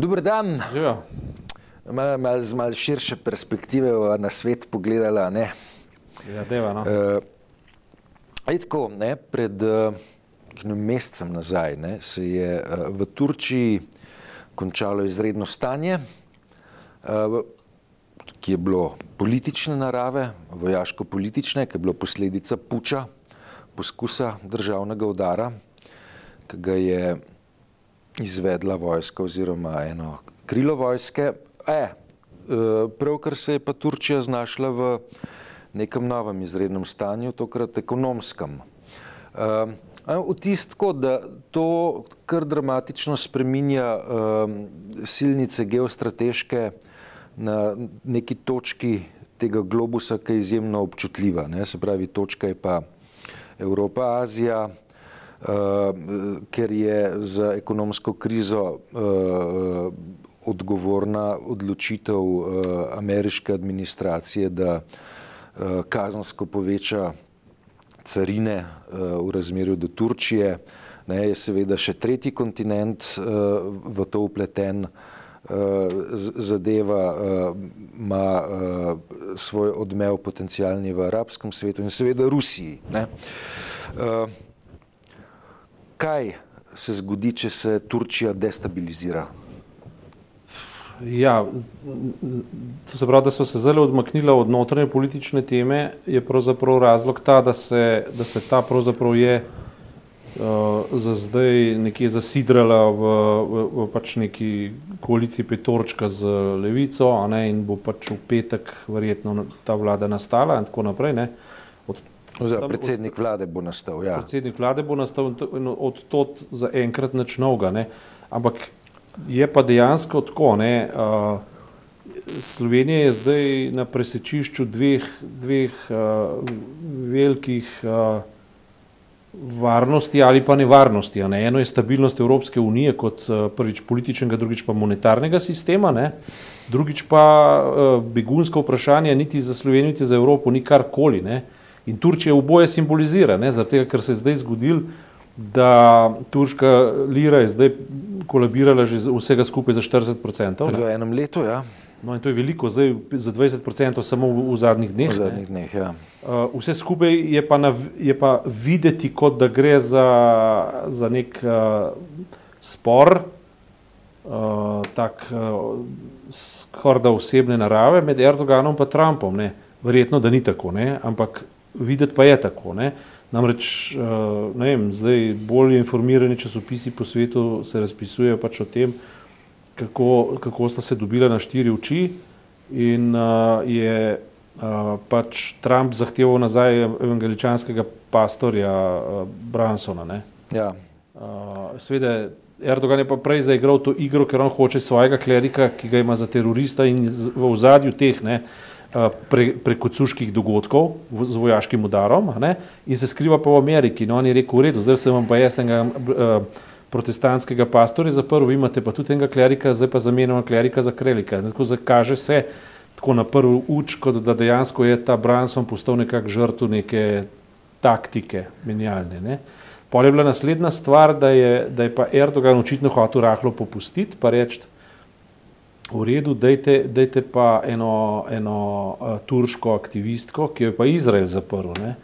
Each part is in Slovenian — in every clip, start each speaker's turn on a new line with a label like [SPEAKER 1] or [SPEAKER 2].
[SPEAKER 1] Dober dan. Malo mal, z malo širše perspektive na svet pogledala. Ne?
[SPEAKER 2] Ja, deva, no.
[SPEAKER 1] uh, tako, ne, pred uh, mesecem nazaj ne, se je uh, v Turčiji končalo izredno stanje, uh, ki je bilo politične narave, vojaško-politične, ki je bilo posledica puča, poskusa državnega udara, ki ga je izvedla vojska oziroma eno krilo vojske. E, pravkar se je pa Turčija znašla v nekem novem izrednem stanju, tokrat ekonomskem. Vtis tako, da to kar dramatično spreminja silnice geostrateške na neki točki tega globusa, ki je izjemno občutljiva. Se pravi, točka je pa Evropa, Azija, uh, ker je za ekonomsko krizo uh, odgovorna odločitev uh, ameriške administracije, da kazansko poveča carine v razmerju do Turčije. Ne, je seveda še tretji kontinent v to upleten. Zadeva ima svoj odmev potencijalni v arabskem svetu in seveda Rusiji. Uh, kaj se zgodi, če se Turčija destabilizira?
[SPEAKER 2] Ja, to se pravi, da smo se zelo odmaknili od notranje politične teme, je pravzaprav razlog ta, da se, da se ta pravzaprav je uh, za zdaj nekje zasidrala v, v, v pač neki koaliciji petorčka z levico, ne, in bo pač v petek verjetno ta vlada nastala in tako naprej. Ne.
[SPEAKER 1] Od Oziroma, predsednik vlade bo nastal. Ja.
[SPEAKER 2] Predsednik vlade bo nastal od tod za enkrat nič novega. Ampak je pa dejansko tako. Ne, uh, Slovenija je zdaj na presečišču dveh, dveh uh, velikih uh, varnosti ali pa nevarnosti. Ne. Eno je stabilnost Evropske unije kot uh, prvič političnega, drugič pa monetarnega sistema. Ne. Drugič pa uh, begunsko vprašanje niti za Slovenijo, niti za Evropo ni karkoli. Ne. In Turčija oboje simbolizira, zato ker se je zdaj zgodil, da turška lira je zdaj kolabirala že vsega skupaj za 40%.
[SPEAKER 1] V enem letu, ja.
[SPEAKER 2] No, in to je veliko, zdaj za 20% samo v, v zadnjih dneh.
[SPEAKER 1] V zadnjih dneh, ja.
[SPEAKER 2] Uh, vse skupaj je pa, na, je pa videti, kot da gre za, za nek uh, spor, uh, tak uh, skorda osebne narave med Erdoganom in Trumpom. Ne. Verjetno, da ni tako, ne. ampak videti pa je tako. Ne? Namreč, eh, ne vem, zdaj bolj informirani časopisi po svetu se razpisujejo pač o tem, kako, kako sta se dobila na štiri oči in uh, je uh, pač Trump zahteval nazaj evangeličanskega pastorja uh, Bransona.
[SPEAKER 1] Ja.
[SPEAKER 2] Uh, Sveda, Erdogan je pa prej zaigral to igro, ker on hoče svojega klerika, ki ga ima za terorista in v ozadju teh, ne, uh, pre, preko cuških dogodkov z vojaškim udarom ne, in se skriva pa v Ameriki. No, on je rekel, v redu, zdaj sem vam pa jaz enega uh, protestantskega pastorja zaprl, vi imate pa tudi enega klerika, zdaj pa zamenjamo klerika za krelika. Tako zakaže se tako na prvi uč, kot da dejansko je ta Branson postal nekak žrtv neke taktike menjalne. Ne. Pol je bila naslednja stvar, da je, da je pa Erdogan očitno hotel rahlo popustiti, pa reči, v redu, dejte, dejte pa eno, eno uh, turško aktivistko, ki jo je pa Izrael zaprl ne?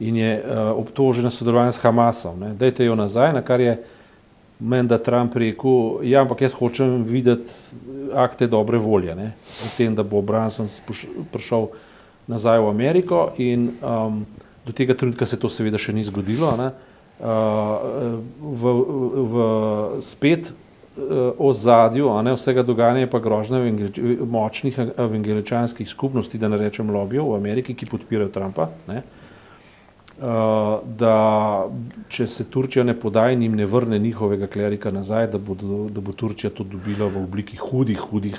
[SPEAKER 2] in je uh, obtožena sodelovanja s Hamasom. Ne? Dejte jo nazaj, na kar je meni, da Trump rekel, ja, ampak jaz hočem videti akte dobre volje, ne? o tem, da bo Branson prišel nazaj v Ameriko in um, do tega trenutka se to seveda še ni zgodilo. Ne? Uh, v, v, spet Eh, ozadju vsega dogajanja je pa grožnja močnih evangeličanskih skupnosti, da ne rečem lobijev v Ameriki, ki podpirajo Trumpa. Ne? Uh, da če se Turčija ne poda in jim ne vrne njihovega klerika nazaj, da, bodo, da bo Turčija to dobila v obliki hudih, hudih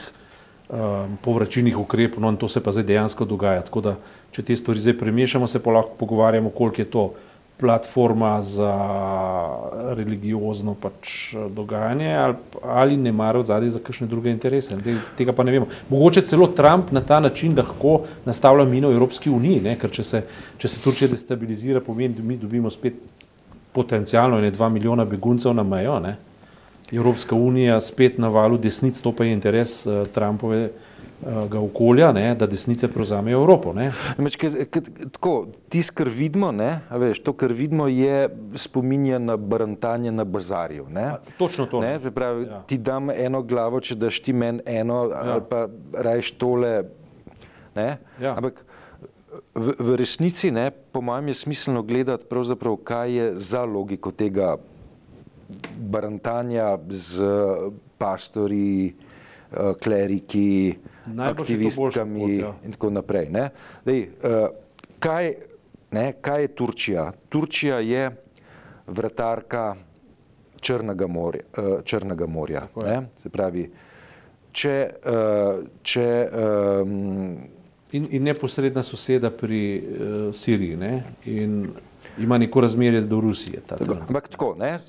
[SPEAKER 2] um, povračilnih ukrepov. No, in to se pa zdaj dejansko dogaja. Tako da, če te stvari zdaj premešamo, se pa lahko pogovarjamo, koliko je to uh, platforma za religiozno pač dogajanje ali, ali ne marajo zadaj za kakšne druge interese. Tega pa ne vemo. Mogoče celo Trump na ta način lahko nastavlja mino Evropski uniji, ne? ker če se, če se Turčija destabilizira, pomeni, da mi dobimo spet potencijalno ne dva milijona beguncev na mejo. Ne? Evropska unija spet na valu desnic, to pa je interes uh, Trumpove ga okolja, ne, da desnice prevzamejo Evropo.
[SPEAKER 1] Tisto, kar vidimo, ne, veš, to, kar vidimo, je spominja na brantanje na bazarju. Ne. A,
[SPEAKER 2] točno to.
[SPEAKER 1] Ne, pravi, ja. Ti dam eno glavo, če daš ti meni eno, ja. ali pa rajš tole. Ja. Ampak v, v resnici, ne, po mojem, je smiselno gledati, kaj je za logiko tega brantanja z pastori, eh, kleriki, aktivistkami pot, ja. in tako naprej. Dej, uh, kaj, ne, kaj je Turčija? Turčija je vratarka Črnega morja. Uh, Črnega morja Se pravi, če. Uh, če um,
[SPEAKER 2] in, in neposredna soseda pri uh, Siriji. Ne? In ima neko razmerje do Rusije.
[SPEAKER 1] Ampak tako, ne?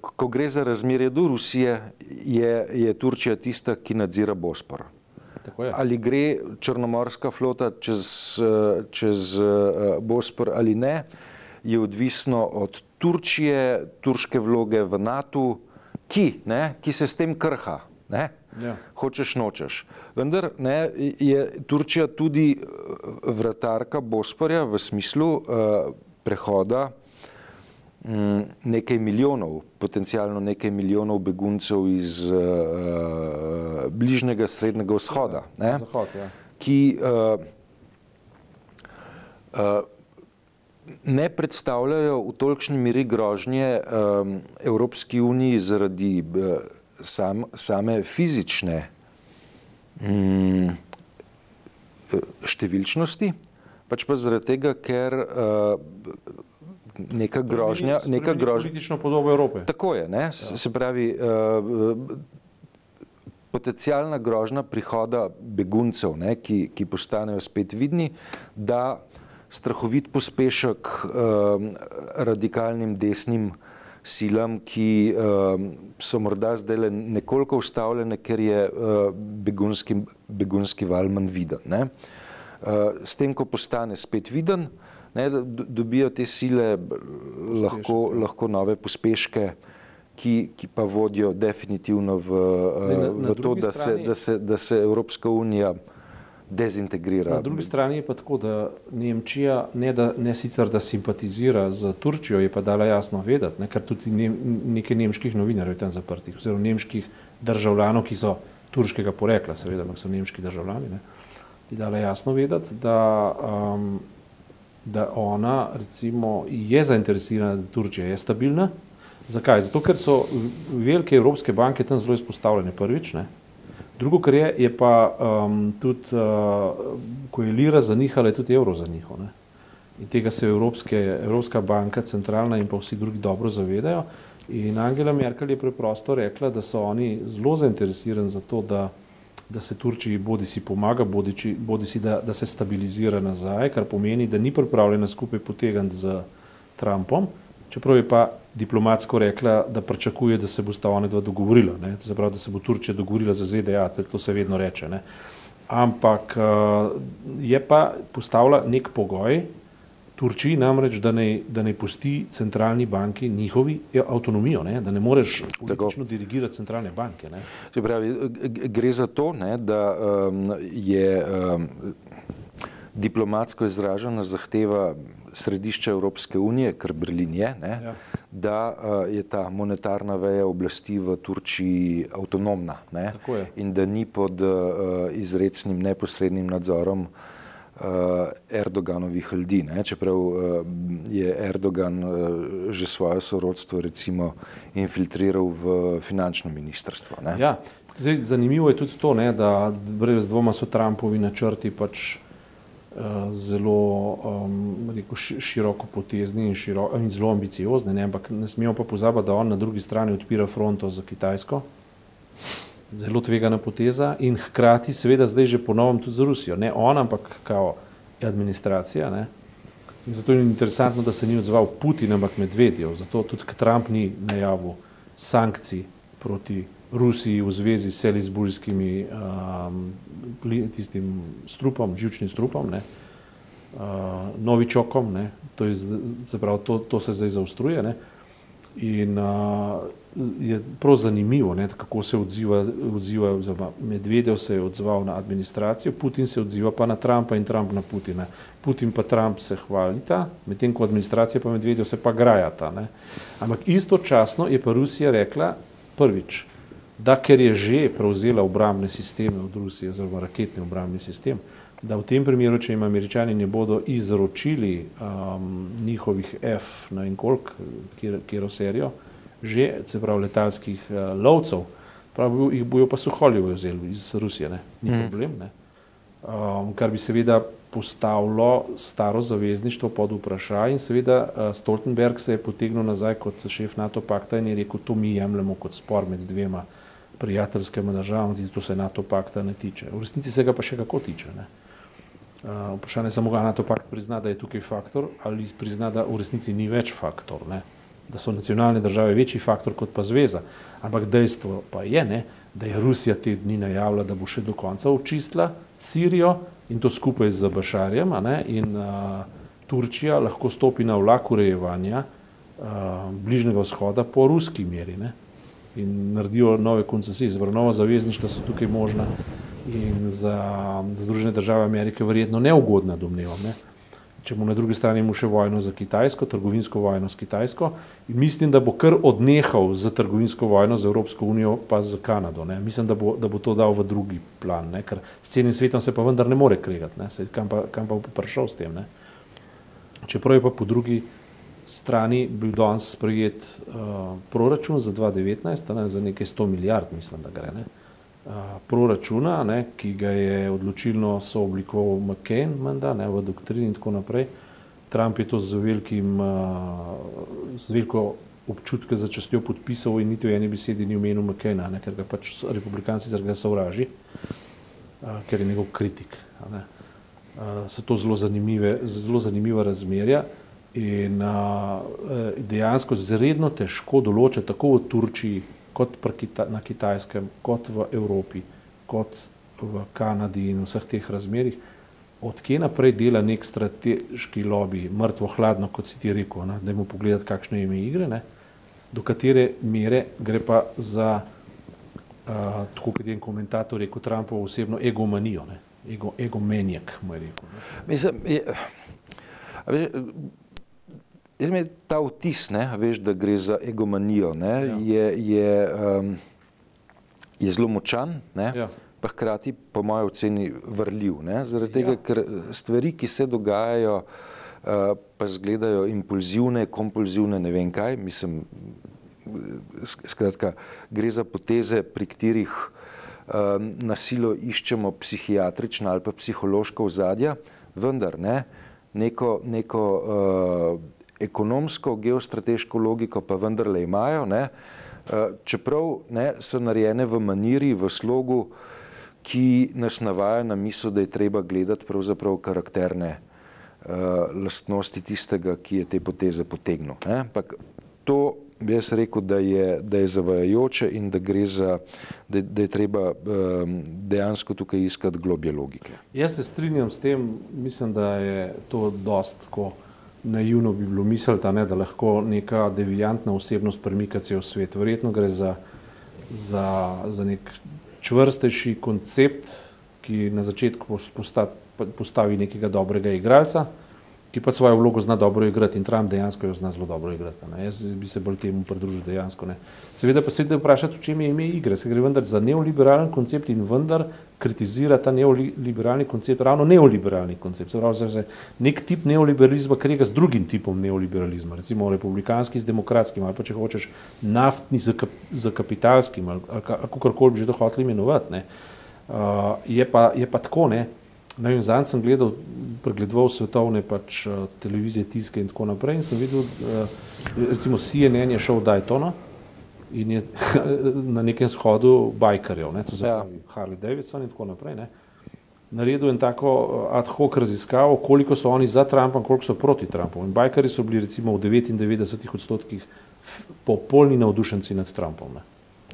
[SPEAKER 1] ko gre za razmerje do Rusije, je, je Turčija tista, ki nadzira Bospor. Ali gre črnomorska flota čez, čez Bospor ali ne, je odvisno od Turčije, turške vloge v NATO, ki, ne, ki se s tem krha. Ne? Ja. Hočeš, nočeš. Vendar ne, je Turčija tudi vratarka Bosporja v smislu uh, prehoda Mm, nekaj milijonov, potencialno nekaj milijonov beguncev iz uh, bližnjega srednjega vzhoda, ne,
[SPEAKER 2] Zahod, ja.
[SPEAKER 1] ki uh, uh, ne predstavljajo v tolikšni meri grožnje um, Evropski uniji zaradi uh, sam, same fizične um, številčnosti, pač pa zaradi tega, ker uh, neka grožnja. Neka
[SPEAKER 2] grožnja. Politično podobo Evrope.
[SPEAKER 1] Tako je. Ne? Se pravi, uh, potencijalna grožnja prihoda beguncev, ne, ki, ki postanejo spet vidni, da strahovit pospešek uh, radikalnim desnim silam, ki uh, so morda zdaj nekoliko ustavljene, ker je uh, begunski, begunski val manj viden. Uh, s tem, ko postane spet viden, uh, ne, dobijo te sile lahko, lahko nove pospeške, ki, ki pa vodijo definitivno v, Zdaj, na, v na to, da, strani, se, da, se, da se Evropska unija dezintegrira.
[SPEAKER 2] Na drugi strani je pa tako, da Nemčija ne, da, ne sicer da simpatizira z Turčijo, je pa dala jasno vedeti, ne, ker tudi ne, nekaj nemških novinarjev je tam zaprtih, oziroma nemških državljanov, ki so turškega porekla, seveda, ampak so nemški državljani, ne, je dala jasno vedeti, da um, da ona recimo, je zainteresirana, da Turčija je stabilna. Zakaj? Zato, ker so velike evropske banke tam zelo izpostavljene prvič. Ne? Drugo, kar je, je pa um, tudi, uh, ko je lira zanihala, je tudi evro zanihal. In tega se Evropske, Evropska banka, centralna in pa vsi drugi dobro zavedajo. In Angela Merkel je preprosto rekla, da so oni zelo zainteresirani za to, da da se Turčiji bodi si pomaga, bodi, či, bodi si da, da se stabilizira nazaj, kar pomeni, da ni pripravljena skupaj potegati z Trumpom, čeprav je pa diplomatsko rekla, da pričakuje, da se bo sta ona dva dogovorila, ne? to se pravi, da se bo Turčija dogovorila za ZDA, to se vedno reče. Ne? Ampak uh, je pa postavila nek pogoj, Turčiji namreč, da ne, da ne pusti centralni banki njihovi avtonomijo, ne? da ne moreš politično dirigirati centralne banke.
[SPEAKER 1] Pravi, gre za to, ne, da um, je um, diplomatsko izražena zahteva središča Evropske unije, kar Berlin je, ne, ja. da uh, je ta monetarna veja oblasti v Turčiji avtonomna ne, in da ni pod uh, izrecnim neposrednim nadzorom uh, Erdoganovih ljudi. Ne? Čeprav uh, je Erdogan uh, že svoje sorodstvo recimo infiltriral v finančno ministrstvo.
[SPEAKER 2] Ja, zdaj, zanimivo je tudi to, ne, da brez dvoma so Trumpovi načrti pač uh, zelo um, rekel, široko potezni in, širo, in zelo ambiciozni, ne? ampak ne smemo pa pozabiti, da on na drugi strani odpira fronto za Kitajsko zelo tvegana poteza in hkrati, seveda, zdaj že ponovno tudi z Rusijo. Ne ona, ampak kao administracija. Ne. In zato je interesantno, da se ni odzval Putin, ampak Medvedjev. Zato tudi Trump ni najavil sankcij proti Rusiji v zvezi s selizbulskimi um, strupom, živčnim strupom, ne. Uh, novičokom, ne. To, je, zaprav, to, to se zdaj zaostruje. Ne. In uh, je prav zanimivo, ne, kako se odziva, odziva oziroma Medvedev se je odzval na administracijo, Putin se odziva pa na Trumpa in Trump na Putina. Putin pa Trump se hvalita, medtem ko administracija pa Medvedev se pa grajata. Ne. Ampak istočasno je pa Rusija rekla prvič, da ker je že prevzela obramne sisteme od Rusije, oziroma raketni obramni sistem, da v tem primeru, če jim američani ne bodo izročili um, njihovih F, ne vem koliko, kjer serijo, že, se pravi, letalskih uh, lovcev, pravi, jih bojo pa suholi vzeli iz Rusije, ne? ni mm. problem. Ne? Um, kar bi seveda postavilo staro zavezništvo pod vprašaj in seveda uh, Stoltenberg se je potegnil nazaj kot šef NATO pakta in je rekel, to mi jemljemo kot spor med dvema prijateljskima državama, tudi to se NATO pakta ne tiče. V resnici se ga pa še kako tiče. Ne? Uh, vprašanje je samo, ali NATO pakt prizna, da je tukaj faktor ali prizna, da v resnici ni več faktor. Ne? da so nacionalne države večji faktor kot pa zveza. Ampak dejstvo pa je, ne, da je Rusija te dni najavila, da bo še do konca očistila Sirijo in to skupaj z Bašarjem ne, in uh, Turčija lahko stopi na vlak urejevanja uh, bližnjega vzhoda po ruski meri ne, in naredijo nove koncesije, zvrlo nova zavezništva so tukaj možna in za Združene države Amerike verjetno neugodna domnevam. Ne če bomo na drugi strani imeli še vojno za Kitajsko, trgovinsko vojno s Kitajsko. Mislim, da bo kar odnehal za trgovinsko vojno z Evropsko unijo, pa z Kanado. Ne. Mislim, da bo, da bo to dal v drugi plan, ne. ker s celim svetom se pa vendar ne more kregati, ne. Sej, kam, pa, kam pa bo prišel s tem. Ne. Čeprav je pa po drugi strani bil danes sprejet uh, proračun za 2019, ne, za nekaj 100 milijard, mislim, da gre. Ne proračuna, ne, ki ga je odločilno sooblikoval McCain, menda, ne, v doktrini in tako naprej. Trump je to z, velikim, z veliko občutke za častjo podpisal in niti v eni besedi ni omenil McCaina, ne, ker ga pač republikanci zaradi sovraži, ker je njegov kritik. Ne. So to zelo, zelo zanimiva razmerja in a, dejansko zredno težko določa tako v Turčiji, kot na Kitajskem, kot v Evropi, kot v Kanadi in vseh teh razmerih, odkje naprej dela nek strateški lobby, mrtvo hladno, kot si ti rekel, ne, da jim pogledati, kakšne ime igre, ne, do katere mere gre pa za, uh, tako kot je en komentator rekel, Trumpovo osebno egomanijo, ne, ego, egomenjak, mu je rekel. Ne.
[SPEAKER 1] Mislim, je, veš, Jaz mi ta vtis, ne, veš, da gre za egomanijo, ne, ja. je, je, um, je zelo močan, ne, ja. pa hkrati, po mojem oceni, vrljiv. Ne, zaradi tega, ja. ker stvari, ki se dogajajo, uh, pa izgledajo impulzivne, kompulzivne, ne vem kaj. Mislim, skratka, gre za poteze, pri katerih um, na silo iščemo psihiatrična ali pa psihološka ozadja, vendar ne, neko, neko uh, ekonomsko, geostrateško logiko pa vendarle imajo, ne, eh, čeprav ne, so narejene v maniri, v slogu, ki nas navaja na misel, da je treba gledati pravzaprav karakterne uh, lastnosti tistega, ki je te poteze potegnil. Ampak to bi jaz rekel, da je, da je zavajajoče in da gre za, da, da je treba um, dejansko tukaj iskati globje logike.
[SPEAKER 2] Jaz se strinjam s tem, mislim, da je to dost tako naivno bi bilo misliti, da lahko neka devijantna osebnost premika cel svet. Verjetno gre za, za, za nek čvrstejši koncept, ki na začetku postavi nekega dobrega igralca, ki pa svojo vlogo zna dobro igrati in Trump dejansko jo zna zelo dobro igrati. Ne. Jaz bi se bolj temu pridružil dejansko. Ne. Seveda pa se da vprašati, v čem je ime igre. Se gre vendar za neoliberalen koncept in vendar kritizira ta neoliberalni koncept, ravno neoliberalni koncept. Se pravi, se nek tip neoliberalizma krega z drugim tipom neoliberalizma, recimo republikanski z demokratskim ali pa če hočeš naftni z, kap, z kapitalskim ali, ali, ali kakorkoli bi že to hoteli imenovati. Uh, je, pa, je pa tako, ne, Zdaj sem gledal, pregledoval svetovne pač, uh, televizije, tiske in tako naprej. In sem videl, uh, recimo CNN je šel v Daytona in je na nekem shodu bajkarjev, ne, to je ja. Harley Davidson in tako naprej. Ne. Naredil je tako uh, ad hoc raziskavo, koliko so oni za Trumpa in koliko so proti Trumpu. In bajkarji so bili recimo v 99 odstotkih popolni navdušenci nad Trumpom.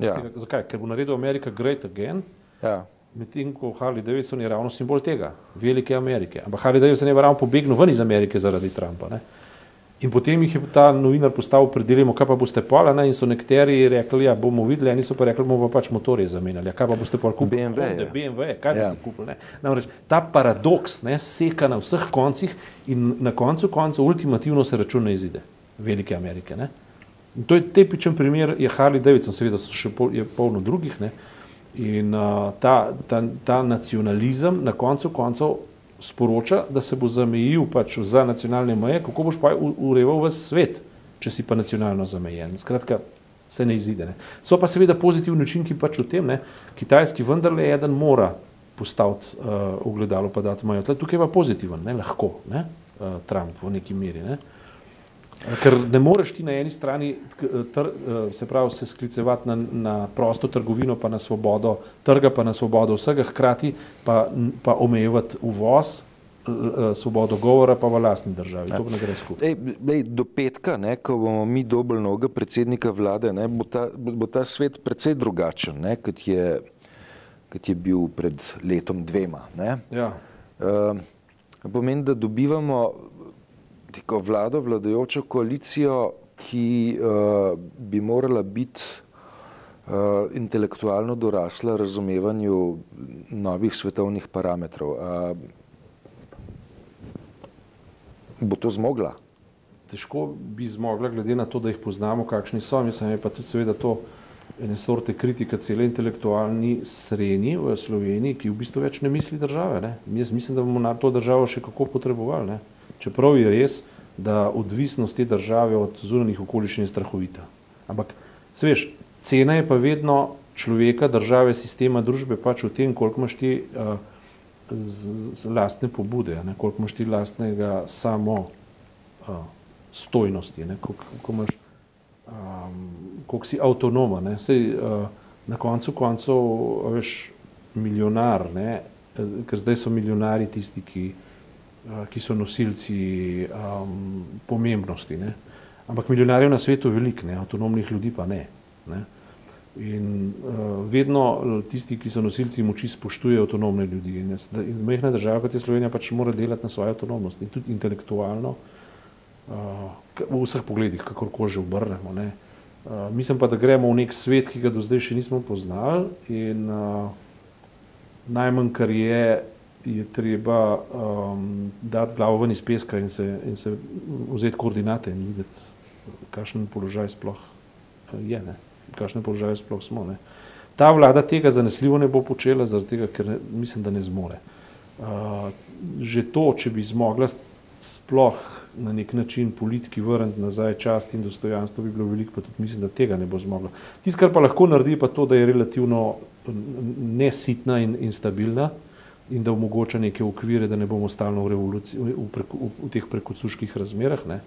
[SPEAKER 2] Ja. Zakaj? Ker bo naredil Amerika great again. Ja medtem ko Harley Davidson je ravno simbol tega, velike Amerike. Ampak Harley Davidson je ravno pobegnil ven iz Amerike zaradi Trumpa. Ne? In potem jih je ta novinar postavil pred dilemo, kaj pa boste pol, ne? in so nekateri rekli, ja, bomo videli, eni so pa rekli, bomo pa pač motorje zamenjali. Ja, kaj pa boste pol kupili?
[SPEAKER 1] BMW,
[SPEAKER 2] Honda,
[SPEAKER 1] ja.
[SPEAKER 2] BMW, kaj
[SPEAKER 1] Ja.
[SPEAKER 2] boste kupili? Ne? Namreč ta paradoks ne, seka na vseh koncih in na koncu koncev ultimativno se račun ne izide. Velike Amerike. Ne? In to je tipičen primer, je Harley Davidson, seveda so še pol, je polno drugih. Ne? In uh, ta, ta, ta nacionalizem na koncu koncev sporoča, da se bo zamejil pač za nacionalne meje, kako boš pa ureval v svet, če si pa nacionalno zamejen. Skratka, se ne izide. Ne. So pa seveda pozitivni učinki pač v tem, ne. kitajski vendarle eden mora postaviti uh, ogledalo pa dati mejo. Tle- Tukaj je pa pozitiven, ne, lahko, ne, uh, Trump v neki meri. Ne. Ker ne moreš ti na eni strani tk- tr, eh, se, pravi, se sklicevati na, na prosto trgovino, pa na svobodo trga, pa na svobodo vsega, hkrati pa, pa omejevati uvoz, l- svobodo govora pa v lastni državi. To pa ne gre skupaj.
[SPEAKER 1] Ej, lej, do petka, ne, ko bomo mi dobili novega predsednika vlade, ne, bo, ta, bo bo ta svet precej drugačen, ne, kot, je, kot je bil pred letom dvema. Ne.
[SPEAKER 2] Ja.
[SPEAKER 1] Uh, pomeni, da dobivamo neko vlado, vladajočo koalicijo, ki uh, bi morala biti uh, intelektualno dorasla razumevanju novih svetovnih parametrov. Uh, bo to zmogla?
[SPEAKER 2] Težko bi zmogla, glede na to, da jih poznamo, kakšni so. Mislim, je pa tudi seveda to ene sorte kritika cele intelektualni sreni v Sloveniji, ki v bistvu več ne misli države. Ne. Jaz mislim, da bomo na to državo še kako potrebovali. Ne. Čeprav je res, da odvisnost te države od zunanjih okoliščin je strahovita. Ampak, veš, cena je pa vedno človeka, države, sistema, družbe pač v tem, koliko imaš ti uh, z, z lastne pobude, ne, koliko imaš ti lastnega samo uh, stojnosti, ne, koliko, koliko imaš, um, koliko si avtonomen. Ne, sej, uh, na koncu koncev, veš, milijonar, ne, eh, ker zdaj so milijonari tisti, ki, ki so nosilci um, pomembnosti. Ne. Ampak milijonarjev na svetu je veliko, ne, avtonomnih ljudi pa ne. ne. In uh, vedno tisti, ki so nosilci moči, spoštujejo avtonomne ljudi. In, in majhna država, kot je Slovenija, pač mora delati na svojo avtonomnost in tudi intelektualno, uh, v vseh pogledih, kakorkoli že obrnemo. ne. Uh, mislim pa, da gremo v nek svet, ki ga do zdaj še nismo poznali, in uh, najmanj, kar je, je treba um, dati glavo ven iz peska in se, in se vzeti koordinate in videti, kakšen položaj sploh eh, je. Ne v kakšnem položaju sploh smo. Ne. Ta vlada tega zanesljivo ne bo počela, zaradi tega, ker ne, mislim, da ne zmore. Uh, že to, če bi zmogla sploh na nek način politiki vrniti nazaj čast in dostojanstvo, bi bilo veliko, pa tudi mislim, da tega ne bo zmogla. Tisto, kar pa lahko naredi, pa to, da je relativno nesitna in, in stabilna in da omogoča neke okvire, da ne bomo stalno v, revoluciji, v, preko, v, teh prekocuških razmerah. Ne.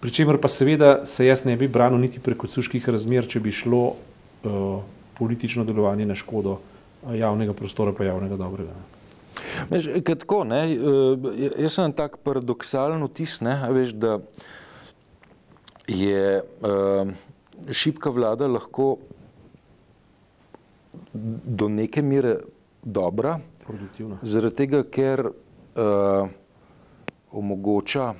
[SPEAKER 2] Pričemer pa seveda se jaz ne bi branil niti preko cuških razmer, če bi šlo uh, politično delovanje na škodo eh, javnega prostora pa javnega dobrega. ne.
[SPEAKER 1] Veš, ker tako, ne, eh, jaz sem tak paradoksalen vtis, ne, veš, da je uh, šibka vlada lahko do neke mere dobra,
[SPEAKER 2] Produktivno.
[SPEAKER 1] zaradi tega, ker uh, omogoča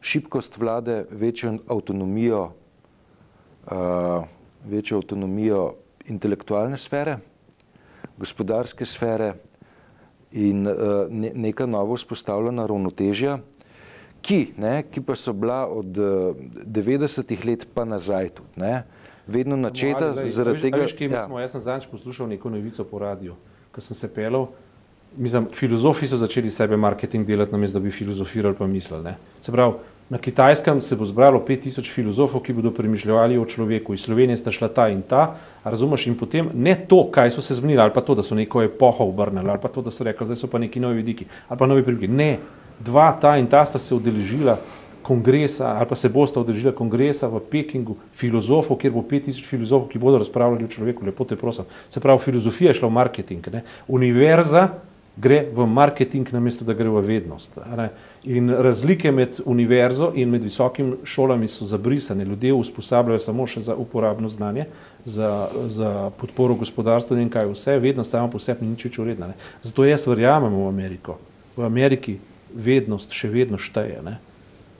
[SPEAKER 1] šibkost vlade večjo avtonomijo, uh, večjo avtonomijo intelektualne sfere, gospodarske sfere in uh, ne, neka novo vzpostavljena ravnotežja, ki, ne, ki pa so bila od uh, 90-ih let pa nazaj tudi, ne, vedno načeta
[SPEAKER 2] Glej, a
[SPEAKER 1] zaradi
[SPEAKER 2] veš-
[SPEAKER 1] tega.
[SPEAKER 2] Veš, ja. smo, jaz sem zadnjič poslušal neko novico po radiju, ko sem se pelal. Mislim, filozofi so začeli sebe marketing delati, namesto da bi filozofirali pa mislili. Ne. Se pravi, na kitajskem se bo zbralo 5000 filozofov, ki bodo premišljali o človeku. Iz Slovenije sta šla ta in ta, razumeš, in potem ne to, kaj so se zmenili, ali pa to, da so neko epoho obrnili, ali pa to, da so rekli, zdaj so pa neki novi vidiki, ali pa novi priliki. Ne, dva ta in ta sta se udeležila kongresa, ali pa se bosta udeležila kongresa v Pekingu, filozofov, kjer bo 5000 filozofov, ki bodo razpravljali o človeku, lepo te prosim. Se pravi, filozofija je šla v marketing. Ne? Univerza gre v marketing, namesto da gre v vednost. In razlike med univerzo in med visokimi šolami so zabrisane. Ljudje usposabljajo samo še za uporabno znanje, za, za podporo gospodarstva in kaj vse, vednost sama po sebi ni nič več uredna. Ne. Zato jaz verjamem v Ameriko. V Ameriki vednost še vedno šteje. Ne.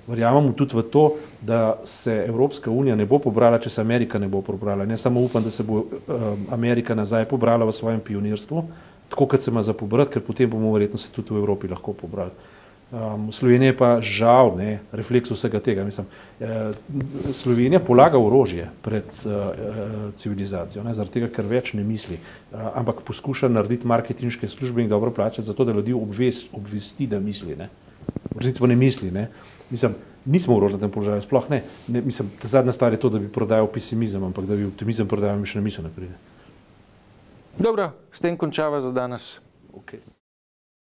[SPEAKER 2] Verjamem tudi v to, da se Evropska unija ne bo pobrala, če se Amerika ne bo pobrala. Ne samo upam, da se bo um, Amerika nazaj pobrala v svojem pionirstvu, tako kot se ima za pobrati, ker potem bomo verjetno se tudi v Evropi lahko pobrali. Um, Slovenija pa žal, ne, refleks vsega tega. Mislim, eh, Slovenija polaga orožje pred uh, civilizacijo, ne, zaradi tega, ker več ne misli, uh, ampak poskuša narediti marketinške službe in dobro plačati, zato da ljudi obvest, obvesti, da misli. Ne. V resnici pa ne misli. Ne. Mislim, nismo v rožnatem položaju, sploh ne. ne mislim, zadnja stvar je to, da bi prodajal pesimizem, ampak da bi optimizem prodajal, mi še ne misel ne pride.
[SPEAKER 1] Dobro, s tem končava za danes.
[SPEAKER 2] Okay.